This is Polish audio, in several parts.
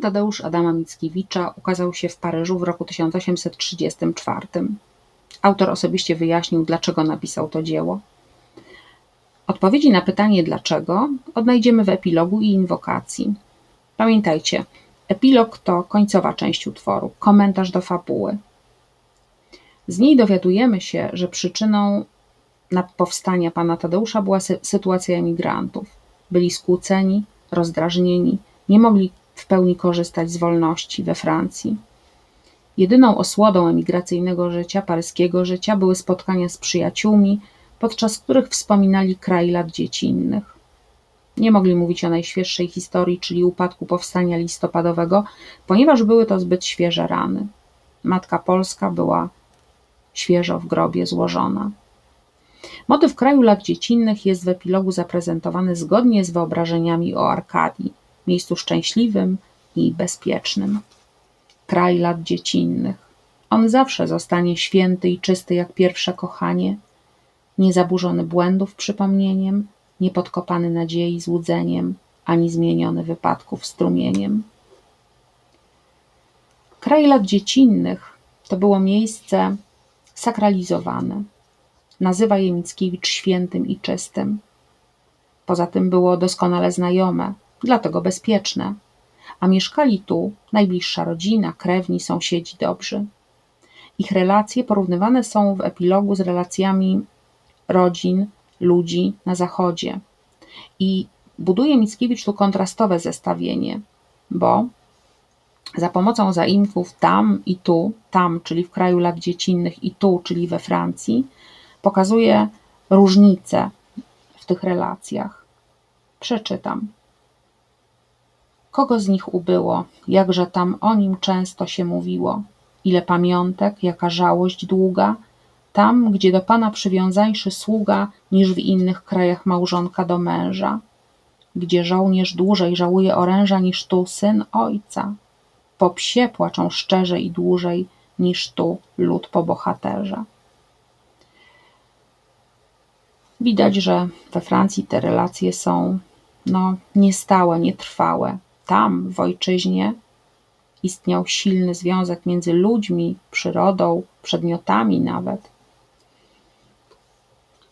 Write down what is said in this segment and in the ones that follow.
Tadeusz Adama Mickiewicza ukazał się w Paryżu w roku 1834. Autor osobiście wyjaśnił, dlaczego napisał to dzieło. Odpowiedzi na pytanie dlaczego odnajdziemy w epilogu i inwokacji. Pamiętajcie, epilog to końcowa część utworu, komentarz do fabuły. Z niej dowiadujemy się, że przyczyną powstania pana Tadeusza była sy sytuacja emigrantów. Byli skłóceni, rozdrażnieni, nie mogli w pełni korzystać z wolności we Francji. Jedyną osłodą emigracyjnego życia, paryskiego życia były spotkania z przyjaciółmi, podczas których wspominali kraj lat dziecinnych. Nie mogli mówić o najświeższej historii, czyli upadku powstania listopadowego, ponieważ były to zbyt świeże rany. Matka Polska była świeżo w grobie złożona. Motyw kraju lat dziecinnych jest w epilogu zaprezentowany zgodnie z wyobrażeniami o Arkadii, miejscu szczęśliwym i bezpiecznym. Kraj lat dziecinnych. On zawsze zostanie święty i czysty jak pierwsze kochanie, niezaburzony błędów przypomnieniem, niepodkopany nadziei złudzeniem, ani zmieniony wypadków strumieniem. Kraj lat dziecinnych to było miejsce sakralizowane. Nazywa je Mickiewicz świętym i czystym. Poza tym było doskonale znajome, dlatego bezpieczne. A mieszkali tu najbliższa rodzina, krewni, sąsiedzi dobrzy. Ich relacje porównywane są w epilogu z relacjami rodzin, ludzi na zachodzie. I buduje Mickiewicz tu kontrastowe zestawienie, bo za pomocą zaimków tam i tu, tam, czyli w kraju lat dziecinnych, i tu, czyli we Francji, pokazuje różnice w tych relacjach. Przeczytam. Kogo z nich ubyło, jakże tam o nim często się mówiło, ile pamiątek, jaka żałość długa, tam, gdzie do pana przywiązańszy sługa, niż w innych krajach małżonka do męża, gdzie żołnierz dłużej żałuje oręża niż tu syn ojca, po psie płaczą szczerze i dłużej niż tu lud po bohaterze. Widać, że we Francji te relacje są no, niestałe, nietrwałe. Tam, w ojczyźnie, istniał silny związek między ludźmi, przyrodą, przedmiotami nawet.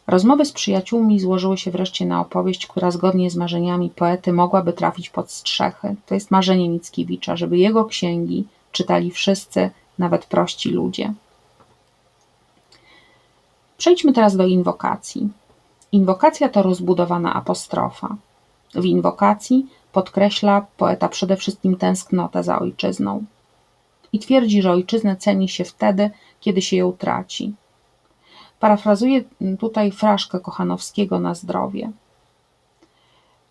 Rozmowy z przyjaciółmi złożyły się wreszcie na opowieść, która zgodnie z marzeniami poety mogłaby trafić pod strzechy. To jest marzenie Mickiewicza, żeby jego księgi czytali wszyscy, nawet prości ludzie. Przejdźmy teraz do inwokacji. Inwokacja to rozbudowana apostrofa. W inwokacji podkreśla poeta przede wszystkim tęsknotę za ojczyzną i twierdzi, że ojczyznę ceni się wtedy, kiedy się ją traci. Parafrazuję tutaj fraszkę Kochanowskiego na zdrowie.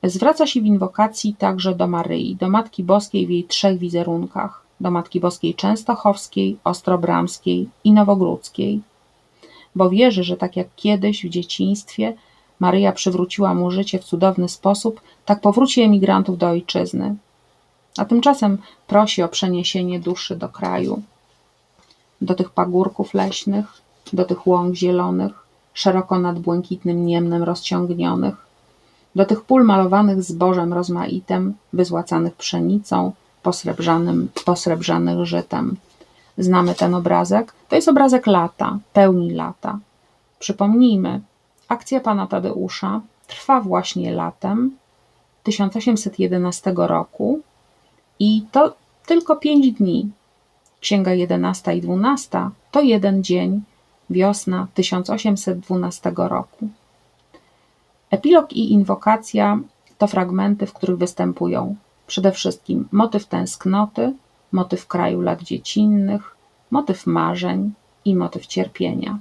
Zwraca się w inwokacji także do Maryi, do Matki Boskiej w jej trzech wizerunkach, do Matki Boskiej Częstochowskiej, Ostrobramskiej i Nowogródzkiej, bo wierzy, że tak jak kiedyś w dzieciństwie Maryja przywróciła mu życie w cudowny sposób, tak powróci emigrantów do ojczyzny. A tymczasem prosi o przeniesienie duszy do kraju, do tych pagórków leśnych, do tych łąk zielonych, szeroko nad błękitnym niemnem rozciągnionych, do tych pól malowanych zbożem rozmaitym, wyzłacanych pszenicą, posrebrzanym, posrebrzanych żytem. Znamy ten obrazek? To jest obrazek lata, pełni lata. Przypomnijmy, akcja pana Tadeusza trwa właśnie latem 1811 roku i to tylko pięć dni. Księga 11 i 12 to jeden dzień wiosna 1812 roku. Epilog i inwokacja to fragmenty, w których występują przede wszystkim motyw tęsknoty, motyw kraju lat dziecinnych, motyw marzeń i motyw cierpienia.